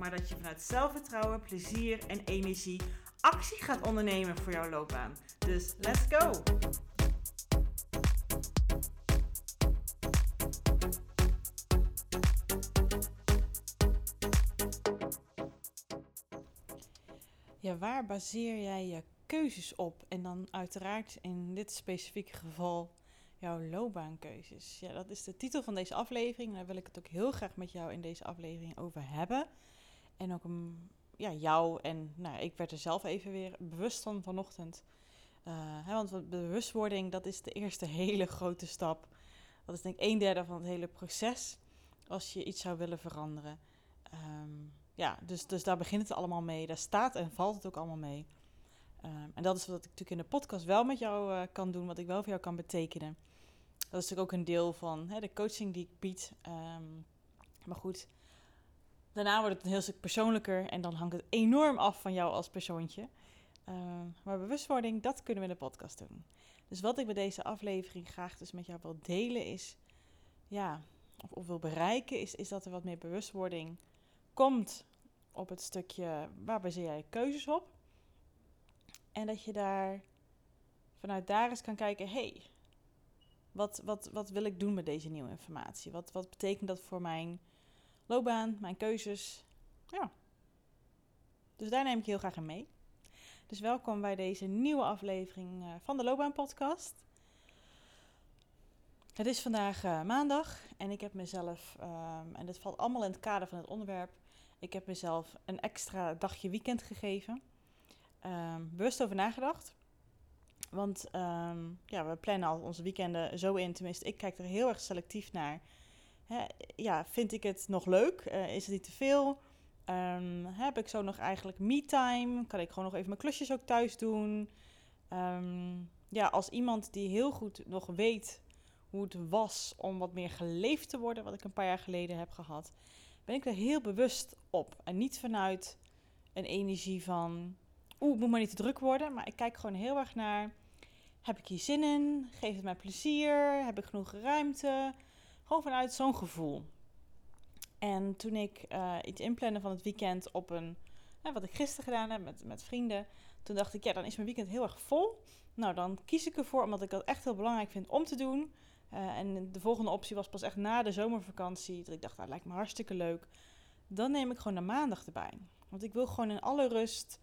maar dat je vanuit zelfvertrouwen, plezier en energie actie gaat ondernemen voor jouw loopbaan. Dus let's go! Ja, waar baseer jij je keuzes op? En dan uiteraard in dit specifieke geval jouw loopbaankeuzes. Ja, dat is de titel van deze aflevering. Daar wil ik het ook heel graag met jou in deze aflevering over hebben. En ook een, ja, jou en nou, ik werd er zelf even weer bewust van vanochtend. Uh, hè, want bewustwording, dat is de eerste hele grote stap. Dat is denk ik een derde van het hele proces als je iets zou willen veranderen. Um, ja, dus, dus daar begint het allemaal mee. Daar staat en valt het ook allemaal mee. Um, en dat is wat ik natuurlijk in de podcast wel met jou uh, kan doen, wat ik wel voor jou kan betekenen. Dat is natuurlijk ook een deel van hè, de coaching die ik bied. Um, maar goed, daarna wordt het een heel stuk persoonlijker en dan hangt het enorm af van jou als persoontje. Um, maar bewustwording, dat kunnen we in de podcast doen. Dus wat ik bij deze aflevering graag dus met jou wil delen is, ja, of, of wil bereiken, is, is dat er wat meer bewustwording komt op het stukje waar baseer jij keuzes op. En dat je daar vanuit daar eens kan kijken, hey, wat, wat, wat wil ik doen met deze nieuwe informatie? Wat, wat betekent dat voor mijn loopbaan, mijn keuzes? Ja. Dus daar neem ik heel graag in mee. Dus welkom bij deze nieuwe aflevering eh, van de Loopbaan Podcast. Het is vandaag uh, maandag en ik heb mezelf, um, en dit valt allemaal in het kader van het onderwerp, ik heb mezelf een extra dagje weekend gegeven. Um, bewust over nagedacht. Want um, ja, we plannen al onze weekenden zo in. Tenminste, ik kijk er heel erg selectief naar. Ja, vind ik het nog leuk? Uh, is het niet te veel? Um, heb ik zo nog eigenlijk me-time? Kan ik gewoon nog even mijn klusjes ook thuis doen? ja, als iemand die heel goed nog weet hoe het was om wat meer geleefd te worden, wat ik een paar jaar geleden heb gehad, ben ik er heel bewust op. En niet vanuit een energie van, oeh, moet maar niet te druk worden. Maar ik kijk gewoon heel erg naar, heb ik hier zin in? Geeft het mij plezier? Heb ik genoeg ruimte? Gewoon vanuit zo'n gevoel. En toen ik uh, iets inplannen van het weekend op een, nou, wat ik gisteren gedaan heb met, met vrienden, toen dacht ik, ja, dan is mijn weekend heel erg vol. Nou, dan kies ik ervoor, omdat ik dat echt heel belangrijk vind om te doen. Uh, en de volgende optie was pas echt na de zomervakantie. Dat ik dacht, dat lijkt me hartstikke leuk. Dan neem ik gewoon de maandag erbij. Want ik wil gewoon in alle rust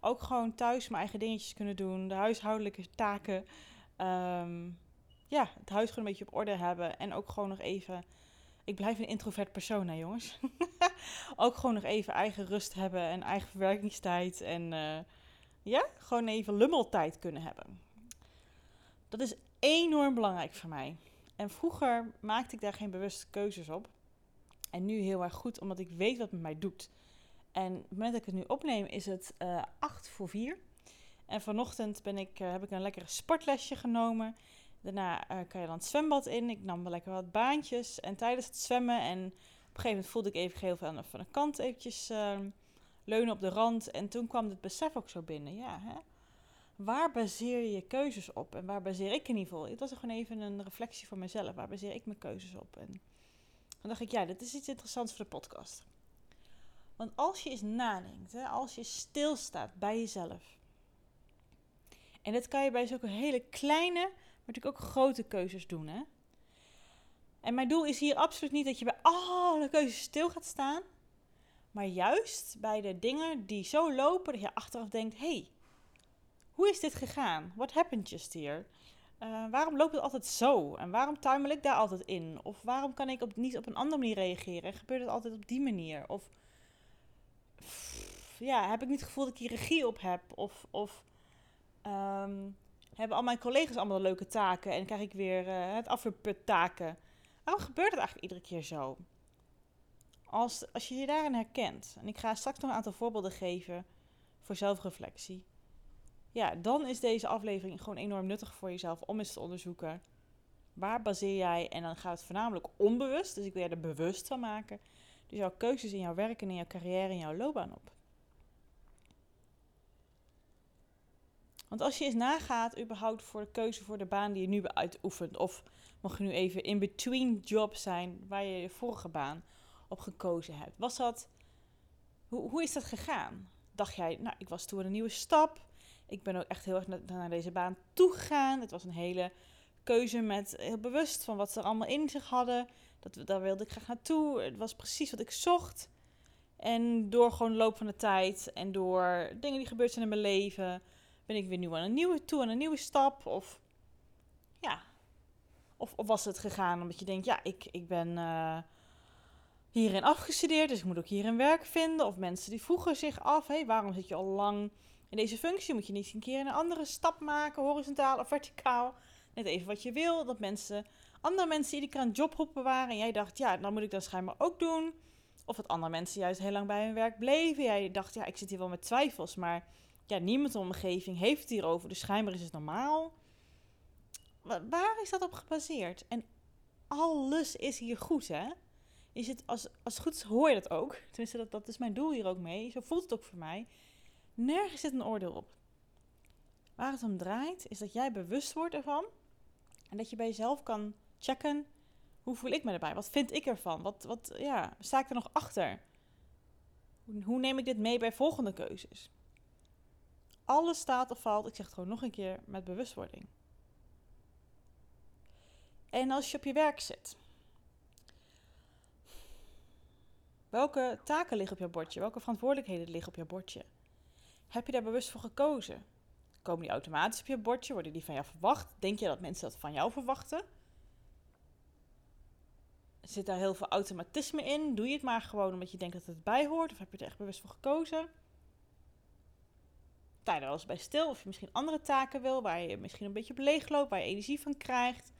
ook gewoon thuis mijn eigen dingetjes kunnen doen. De huishoudelijke taken. Um, ja, het huis gewoon een beetje op orde hebben. En ook gewoon nog even... Ik blijf een introvert persoon, hè jongens. ook gewoon nog even eigen rust hebben en eigen verwerkingstijd. En uh, ja, gewoon even lummeltijd kunnen hebben. Dat is enorm belangrijk voor mij. En vroeger maakte ik daar geen bewuste keuzes op. En nu heel erg goed, omdat ik weet wat het met mij doet. En op het moment dat ik het nu opneem, is het eh, 8 voor 4. En vanochtend ben ik, uh, heb ik een lekkere sportlesje genomen. Daarna uh, kan je dan het zwembad in. Ik nam wel lekker wat baantjes. En tijdens het zwemmen en op een gegeven moment voelde ik even heel veel van de kant eventjes leunen op de rand. En toen kwam het besef ook zo binnen. Ja, hè? waar baseer je je keuzes op? En waar baseer ik in ieder geval? Het was gewoon even een reflectie voor mezelf. Waar baseer ik mijn keuzes op? En dan dacht ik, ja, dit is iets interessants voor de podcast. Want als je eens nadenkt, hè, als je stilstaat bij jezelf. En dat kan je bij zulke hele kleine, natuurlijk ook grote keuzes doen. Hè? En mijn doel is hier absoluut niet dat je bij alle keuzes stil gaat staan. Maar juist bij de dingen die zo lopen dat je achteraf denkt: hé, hey, hoe is dit gegaan? What happened just here? Uh, waarom loopt het altijd zo? En waarom tuimel ik daar altijd in? Of waarom kan ik op, niet op een andere manier reageren? En gebeurt het altijd op die manier? Of ja, heb ik niet het gevoel dat ik hier regie op heb? Of, of um, hebben al mijn collega's allemaal leuke taken en krijg ik weer uh, het afverput taken? Waarom gebeurt het eigenlijk iedere keer zo? als, als je je daarin herkent, en ik ga straks nog een aantal voorbeelden geven voor zelfreflectie, ja, dan is deze aflevering gewoon enorm nuttig voor jezelf om eens te onderzoeken. Waar baseer jij, en dan gaat het voornamelijk onbewust, dus ik wil je er bewust van maken, dus jouw keuzes in jouw werk en in jouw carrière en jouw loopbaan op. Want als je eens nagaat, überhaupt voor de keuze voor de baan die je nu uitoefent, of mocht je nu even in between jobs zijn waar je je vorige baan op gekozen hebt, was dat, hoe, hoe is dat gegaan? Dacht jij, nou, ik was toen een nieuwe stap, ik ben ook echt heel erg naar, deze baan toegegaan. Het was een hele keuze met heel bewust van wat ze er allemaal in zich hadden. Dat, daar wilde ik graag naartoe. Het was precies wat ik zocht. En door gewoon de loop van de tijd en door dingen die gebeurd zijn in mijn leven, ben ik weer nu aan een nieuwe toe, aan een nieuwe stap. Of ja, of, of was het gegaan omdat je denkt, ja, ik, ik ben uh, hierin afgestudeerd, dus ik moet ook hier een werk vinden. Of mensen die vroegen zich af, hey, waarom zit je al lang in deze functie? Moet je niet een keer een andere stap maken, horizontaal of verticaal? Net even wat je wil, dat mensen, andere mensen iedere keer een job waren. En jij dacht, ja, dan moet ik dat schijnbaar ook doen. Of dat andere mensen juist heel lang bij hun werk bleven. Jij dacht, ja, ik zit hier wel met twijfels, maar ja, niemand in de omgeving heeft het hierover, dus schijnbaar is het normaal. Waar is dat op gebaseerd? En alles is hier goed, hè? Is het, als, als goed hoor je dat ook. Tenminste, dat, dat is mijn doel hier ook mee. Zo voelt het ook voor mij. Nergens zit een oordeel op. Waar het om draait, is dat jij bewust wordt ervan. En dat je bij jezelf kan checken. Hoe voel ik me erbij? Wat vind ik ervan? Wat, wat ja, sta ik er nog achter? Hoe neem ik dit mee bij volgende keuzes? Alles staat of valt, ik zeg het gewoon nog een keer, met bewustwording. En als je op je werk zit, welke taken liggen op je bordje? Welke verantwoordelijkheden liggen op je bordje? Heb je daar bewust voor gekozen? Komen die automatisch op je bordje? Worden die van jou verwacht? Denk je dat mensen dat van jou verwachten? Zit daar heel veel automatisme in? Doe je het maar gewoon omdat je denkt dat het bij hoort? Of heb je er echt bewust voor gekozen? Er wel eens bij stil? Of je misschien andere taken wil waar je misschien een beetje op loopt, waar je energie van krijgt?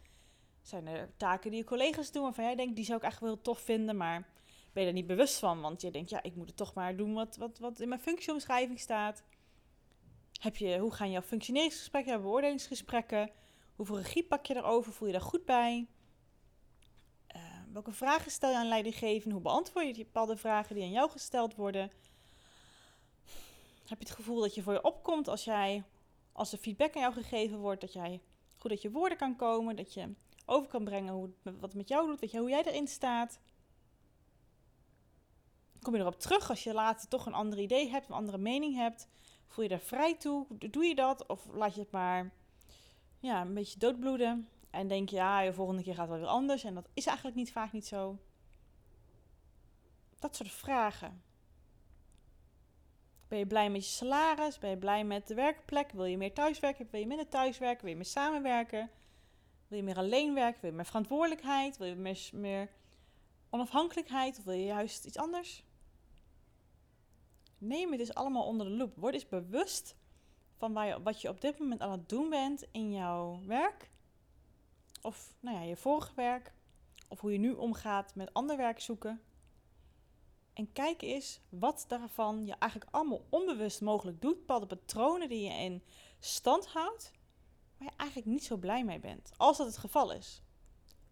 Zijn er taken die je collega's doen waarvan jij denkt, die zou ik eigenlijk wel heel tof vinden, maar ben je er niet bewust van? Want je denkt, ja, ik moet het toch maar doen wat, wat, wat in mijn functieomschrijving staat. Heb je, hoe gaan jouw functioneringsgesprekken, jouw beoordelingsgesprekken? Hoeveel regie pak je erover? Voel je daar goed bij? Uh, welke vragen stel je aan leidinggevenden? Hoe beantwoord je bepaalde vragen die aan jou gesteld worden? Heb je het gevoel dat je voor je opkomt als jij, als er feedback aan jou gegeven wordt, dat jij goed uit je woorden kan komen, dat je over kan brengen hoe, wat het met jou doet, weet je, hoe jij erin staat? Kom je erop terug als je later toch een ander idee hebt, een andere mening hebt? Voel je daar vrij toe? Doe je dat? Of laat je het maar ja, een beetje doodbloeden? En denk je, ja, de volgende keer gaat het wel weer anders. En dat is eigenlijk niet vaak niet zo. Dat soort vragen. Ben je blij met je salaris? Ben je blij met de werkplek? Wil je meer thuiswerken? Wil je minder thuiswerken? Wil je meer samenwerken? Wil je meer alleen werken? Wil je meer verantwoordelijkheid? Wil je meer, onafhankelijkheid? Of wil je juist iets anders? Neem het dus allemaal onder de loep. Word eens bewust van wat je op dit moment aan het doen bent in jouw werk. Of nou ja, je vorige werk. Of hoe je nu omgaat met ander werk zoeken. En kijk eens wat daarvan je eigenlijk allemaal onbewust mogelijk doet. Bepaalde patronen die je in stand houdt. Waar je eigenlijk niet zo blij mee bent. Als dat het geval is.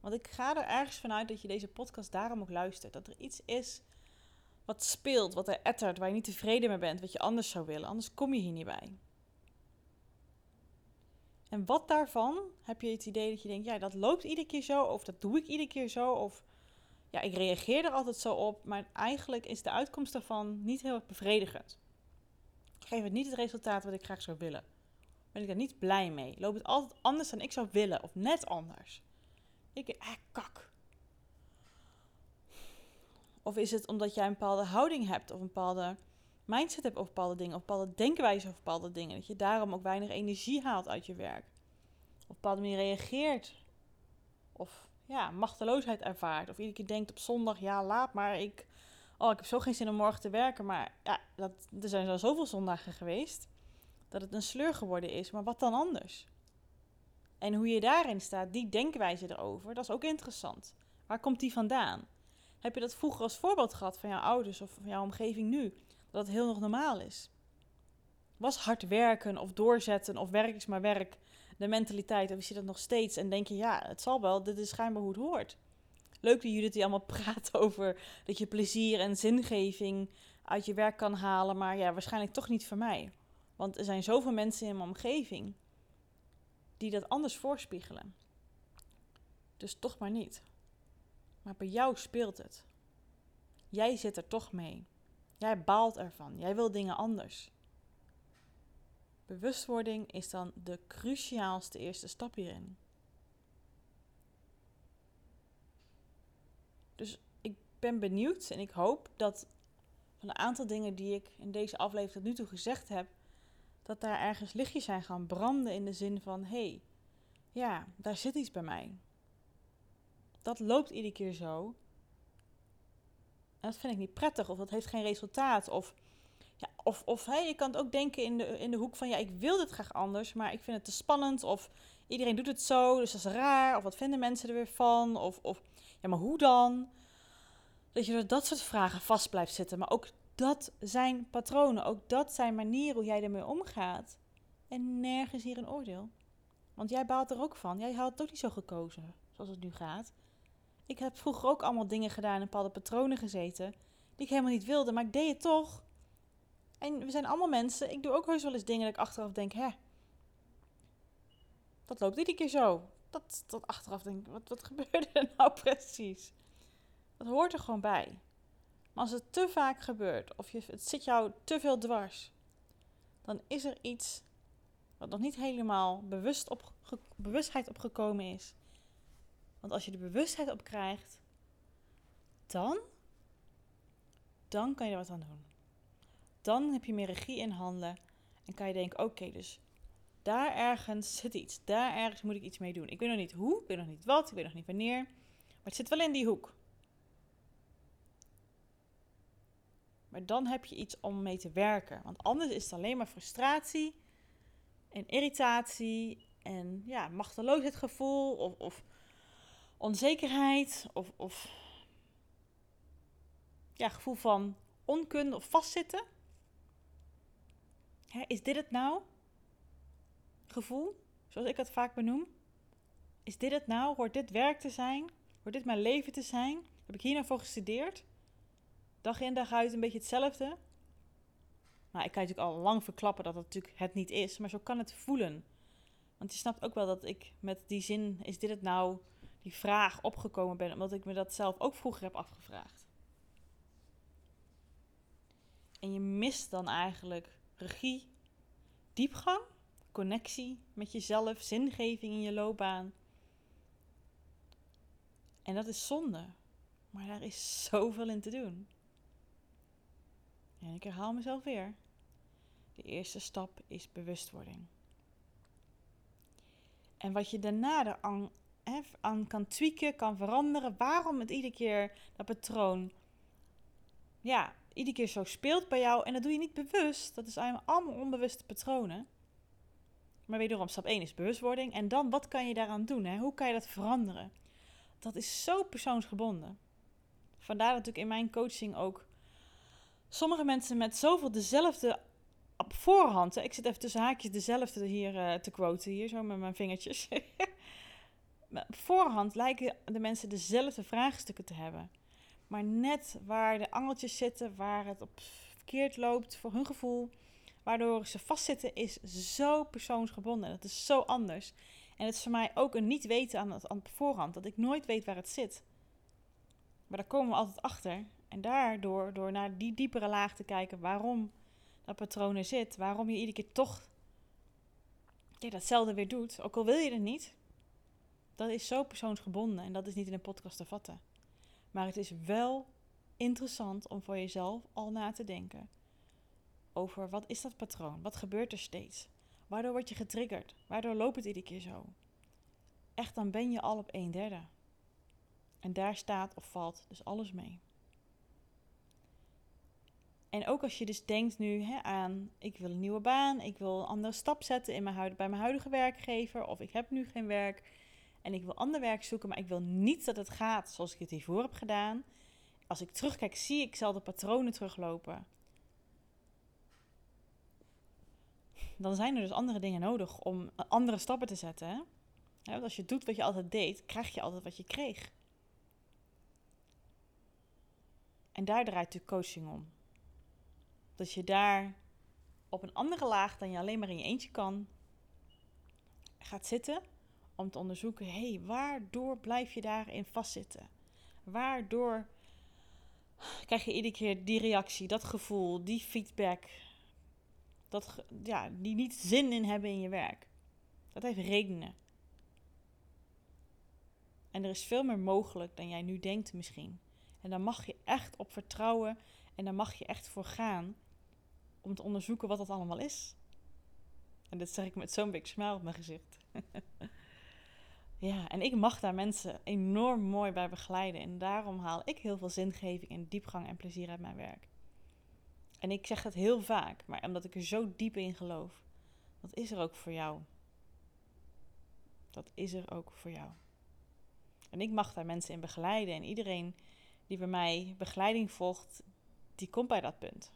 Want ik ga er ergens vanuit dat je deze podcast daarom ook luistert. Dat er iets is wat speelt, wat er ettert, waar je niet tevreden mee bent, wat je anders zou willen. Anders kom je hier niet bij. En wat daarvan heb je het idee dat je denkt, ja, dat loopt iedere keer zo, of dat doe ik iedere keer zo, of ja, ik reageer er altijd zo op, maar eigenlijk is de uitkomst daarvan niet heel bevredigend. Geef het niet het resultaat wat ik graag zou willen. Ben ik daar niet blij mee? Loopt het altijd anders dan ik zou willen, of net anders? Ik, eh, kak. Of is het omdat jij een bepaalde houding hebt of een bepaalde mindset hebt over bepaalde dingen, of bepaalde denkwijze over bepaalde dingen, dat je daarom ook weinig energie haalt uit je werk? Of op een bepaalde manier reageert? Of ja, machteloosheid ervaart? Of iedere keer denkt op zondag, ja, laat maar, ik, oh, ik heb zo geen zin om morgen te werken, maar ja, dat, er zijn al zoveel zondagen geweest dat het een sleur geworden is, maar wat dan anders? En hoe je daarin staat, die denkwijze erover, dat is ook interessant. Waar komt die vandaan? Heb je dat vroeger als voorbeeld gehad van jouw ouders of van jouw omgeving nu? Dat het heel nog normaal is. Was hard werken of doorzetten of werk is maar werk de mentaliteit? Of zie je dat nog steeds en denk je, ja, het zal wel, dit is schijnbaar hoe het hoort. Leuk dat jullie allemaal praat over dat je plezier en zingeving uit je werk kan halen, maar ja, waarschijnlijk toch niet voor mij. Want er zijn zoveel mensen in mijn omgeving die dat anders voorspiegelen. Dus toch maar niet. Maar bij jou speelt het. Jij zit er toch mee. Jij baalt ervan. Jij wil dingen anders. Bewustwording is dan de cruciaalste eerste stap hierin. Dus ik ben benieuwd en ik hoop dat van een aantal dingen die ik in deze aflevering tot nu toe gezegd heb, dat daar ergens lichtjes zijn gaan branden in de zin van: hé, hey, ja, daar zit iets bij mij. Dat loopt iedere keer zo. En dat vind ik niet prettig, of dat heeft geen resultaat. Of, ja, of, of hey, je kan het ook denken in de, in de hoek van: ja, ik wil dit graag anders, maar ik vind het te spannend. Of iedereen doet het zo, dus dat is raar. Of wat vinden mensen er weer van? Of, of ja, maar hoe dan? Dat je door dat soort vragen vast blijft zitten. Maar ook dat zijn patronen. Ook dat zijn manieren hoe jij ermee omgaat. En nergens hier een oordeel. Want jij baalt er ook van. Jij had het ook niet zo gekozen zoals het nu gaat. Ik heb vroeger ook allemaal dingen gedaan en bepaalde patronen gezeten. Die ik helemaal niet wilde, maar ik deed het toch. En we zijn allemaal mensen. Ik doe ook heus wel eens dingen dat ik achteraf denk: hè. Dat loopt iedere keer zo. Dat, dat achteraf denk ik: wat, wat gebeurde er nou precies? Dat hoort er gewoon bij. Maar als het te vaak gebeurt, of je, het zit jou te veel dwars, dan is er iets wat nog niet helemaal bewust op, bewustheid opgekomen is. Want als je de bewustheid op krijgt, dan, dan kan je er wat aan doen. Dan heb je meer regie in handen en kan je denken, oké, dus daar ergens zit iets. Daar ergens moet ik iets mee doen. Ik weet nog niet hoe, ik weet nog niet wat, ik weet nog niet wanneer. Maar het zit wel in die hoek. Maar dan heb je iets om mee te werken. Want anders is het alleen maar frustratie en irritatie en ja, machteloosheidgevoel of, of onzekerheid of, of ja, gevoel van onkunde of vastzitten. Is dit het nou? Gevoel, zoals ik het vaak benoem. Is dit het nou? Hoort dit werk te zijn? Hoort dit mijn leven te zijn? Heb ik hier nou voor gestudeerd? dag in dag uit een beetje hetzelfde. Nou, ik kan natuurlijk al lang verklappen dat het natuurlijk het niet is, maar zo kan het voelen. Want je snapt ook wel dat ik met die zin, is dit het nou, die vraag opgekomen ben, omdat ik me dat zelf ook vroeger heb afgevraagd. En je mist dan eigenlijk regie, diepgang, connectie met jezelf, zingeving in je loopbaan. En dat is zonde. Maar daar is zoveel in te doen. En ik herhaal mezelf weer. De eerste stap is bewustwording. En wat je daarna er aan, aan kan tweaken, kan veranderen, waarom het iedere keer dat patroon, ja, iedere keer zo speelt bij jou. En dat doe je niet bewust. Dat is allemaal onbewuste patronen. Maar wederom, stap 1 is bewustwording. En dan, wat kan je daaraan doen? Hè? Hoe kan je dat veranderen? Dat is zo persoonsgebonden. Vandaar dat ik in mijn coaching ook sommige mensen met zoveel dezelfde op voorhand. Ik zit even tussen haakjes dezelfde hier uh, te quoten, hier zo met mijn vingertjes. op voorhand lijken de mensen dezelfde vraagstukken te hebben. Maar net waar de angeltjes zitten, waar het op verkeerd loopt voor hun gevoel, waardoor ze vastzitten, is zo persoonsgebonden. Dat is zo anders. En het is voor mij ook een niet weten aan het, aan het voorhand, dat ik nooit weet waar het zit. Maar daar komen we altijd achter. En daardoor, door naar die diepere laag te kijken waarom dat patroon er zit, waarom je iedere keer toch datzelfde weer doet, ook al wil je het niet, dat is zo persoonsgebonden en dat is niet in een podcast te vatten. Maar het is wel interessant om voor jezelf al na te denken over wat is dat patroon? Wat gebeurt er steeds? Waardoor word je getriggerd? Waardoor loopt het iedere keer zo? Echt, dan ben je al op een derde. En daar staat of valt dus alles mee. En ook als je dus denkt nu hè, aan, ik wil een nieuwe baan, ik wil een andere stap zetten in mijn bij mijn huidige werkgever, of ik heb nu geen werk en ik wil ander werk zoeken, maar ik wil niet dat het gaat zoals ik het hiervoor heb gedaan. als ik terugkijk, zie ik zelf de patronen teruglopen. Dan zijn er dus andere dingen nodig om andere stappen te zetten. Want als je doet wat je altijd deed, krijg je altijd wat je kreeg. En daar draait de coaching om. Dat je daar op een andere laag dan je alleen maar in je eentje kan, gaat zitten om te onderzoeken, hé, hey, waardoor blijf je daarin vastzitten? Waardoor krijg je iedere keer die reactie, dat gevoel, die feedback, dat, ja, die niet zin in hebben in je werk? Dat heeft redenen. En er is veel meer mogelijk dan jij nu denkt misschien. En daar mag je echt op vertrouwen en daar mag je echt voor gaan om te onderzoeken wat dat allemaal is. En dit zeg ik met zo'n big smile op mijn gezicht. ja, en ik mag daar mensen enorm mooi bij begeleiden. En daarom haal ik heel veel zingeving en diepgang en plezier uit mijn werk. En ik zeg het heel vaak, maar omdat ik er zo diep in geloof. Dat is er ook voor jou. Dat is er ook voor jou. En ik mag daar mensen in begeleiden. En iedereen die bij mij begeleiding volgt, die komt bij dat punt.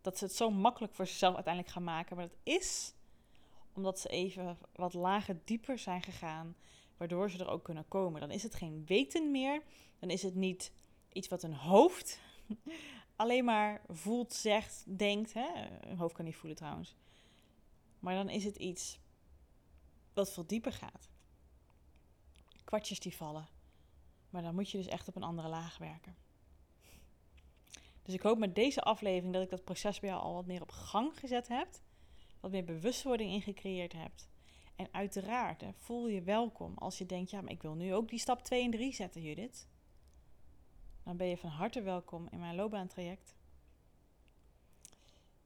Dat ze het zo makkelijk voor zichzelf uiteindelijk gaan maken. Maar dat is omdat ze even wat lager dieper zijn gegaan, waardoor ze er ook kunnen komen. Dan is het geen weten meer. Dan is het niet iets wat een hoofd alleen maar voelt, zegt, denkt. Hè? Een hoofd kan niet voelen trouwens. Maar dan is het iets wat veel dieper gaat. Kwartjes die vallen. Maar dan moet je dus echt op een andere laag werken. Dus ik hoop met deze aflevering dat ik dat proces bij jou al wat meer op gang gezet heb. Wat meer bewustwording ingecreëerd hebt. En uiteraard voel je welkom als je denkt, ja, maar ik wil nu ook die stap 2 en 3 zetten, Judith. Dan ben je van harte welkom in mijn loopbaantraject.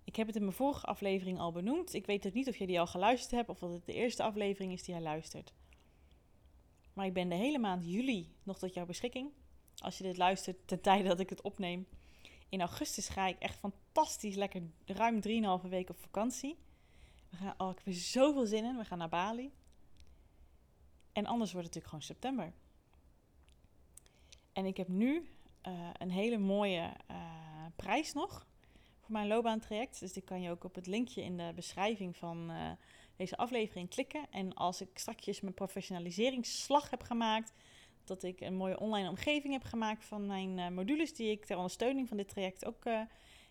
Ik heb het in mijn vorige aflevering al benoemd. Ik weet ook niet of je die al geluisterd hebt of dat het de eerste aflevering is die jij luistert. Maar ik ben de hele maand juli nog tot jouw beschikking. Als je dit luistert ten tijde dat ik het opneem. In augustus ga ik echt fantastisch lekker ruim 3,5 weken op vakantie. We gaan, oh, ik heb er zoveel zin in. We gaan naar Bali. En anders wordt het natuurlijk gewoon september. En ik heb nu uh, een hele mooie uh, prijs nog voor mijn loopbaantraject. Dus die kan je ook op het linkje in de beschrijving van uh, deze aflevering klikken. En als ik straks mijn professionaliseringsslag heb gemaakt, dat ik een mooie online omgeving heb gemaakt van mijn modules die ik ter ondersteuning van dit traject ook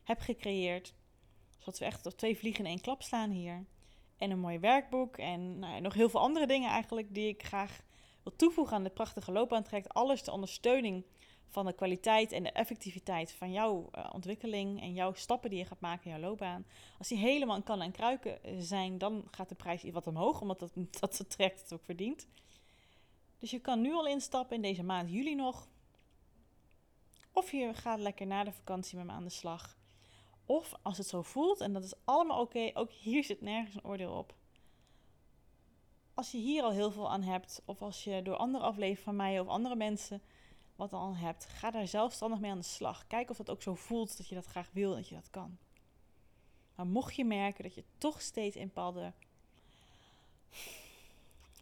heb gecreëerd. Zodat we echt op twee vliegen in één klap slaan hier. En een mooi werkboek en nou ja, nog heel veel andere dingen eigenlijk die ik graag wil toevoegen aan dit prachtige loopbaantraject. Alles ter ondersteuning van de kwaliteit en de effectiviteit van jouw uh, ontwikkeling en jouw stappen die je gaat maken in jouw loopbaan. Als die helemaal in kan en kruiken zijn, dan gaat de prijs iets wat omhoog, omdat dat, dat het trekt het ook verdient. Dus je kan nu al instappen in deze maand juli nog. Of je gaat lekker na de vakantie met me aan de slag. Of als het zo voelt, en dat is allemaal oké, ook hier zit nergens een oordeel op. Als je hier al heel veel aan hebt, of als je door andere afleveringen van mij of andere mensen wat al hebt, ga daar zelfstandig mee aan de slag. Kijk of dat ook zo voelt dat je dat graag wil en dat je dat kan. Maar mocht je merken dat je toch steeds in bepaalde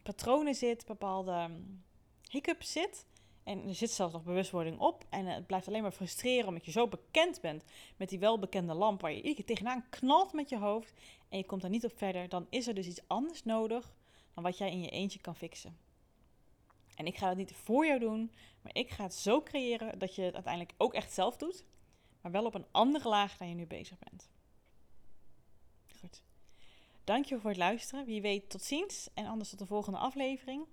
patronen zit, bepaalde hiccups zit, en er zit zelfs nog bewustwording op. En het blijft alleen maar frustreren omdat je zo bekend bent met die welbekende lamp waar je iedere keer tegenaan knalt met je hoofd. En je komt daar niet op verder. Dan is er dus iets anders nodig dan wat jij in je eentje kan fixen. En ik ga dat niet voor jou doen, maar ik ga het zo creëren dat je het uiteindelijk ook echt zelf doet, maar wel op een andere laag dan je nu bezig bent. Goed. Dank je voor het luisteren. Wie weet, tot ziens en anders tot de volgende aflevering.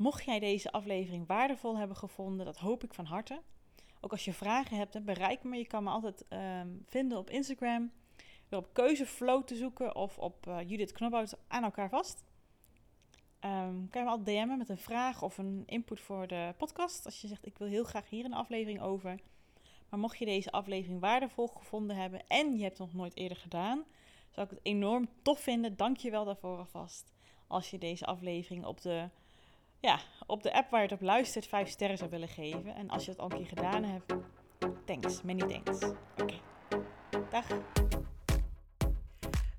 Mocht jij deze aflevering waardevol hebben gevonden, dat hoop ik van harte. Ook als je vragen hebt, bereik me. Je kan me altijd ehm, vinden op Instagram. Door op keuzeflow te zoeken of op uh, Judith Knobhout aan elkaar vast. Um, kan je me altijd DM'en met een vraag of een input voor de podcast. Als je zegt, ik wil heel graag hier een aflevering over. Maar mocht je deze aflevering waardevol gevonden hebben en je hebt het nog nooit eerder gedaan, zou ik het enorm tof vinden. Dank je wel daarvoor alvast. Als je deze aflevering op de, ja, op de app waar je het op luistert, vijf sterren zou willen geven. En als je het al een keer gedaan hebt, thanks, many thanks. Oké, dag.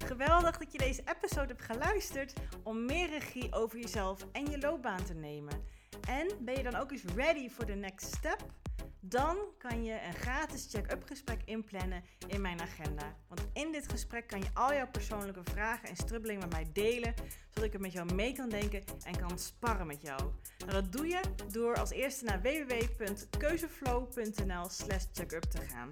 Geweldig dat je deze episode hebt geluisterd om meer regie over jezelf en je loopbaan te nemen. En ben je dan ook eens ready for the next step? Dan kan je een gratis check-up gesprek inplannen in mijn agenda. Want in dit gesprek kan je al jouw persoonlijke vragen en strubbelingen met mij delen, zodat ik er met jou mee kan denken en kan sparren met jou. Nou, dat doe je door als eerste naar www.keuzeflow.nl/slash checkup te gaan.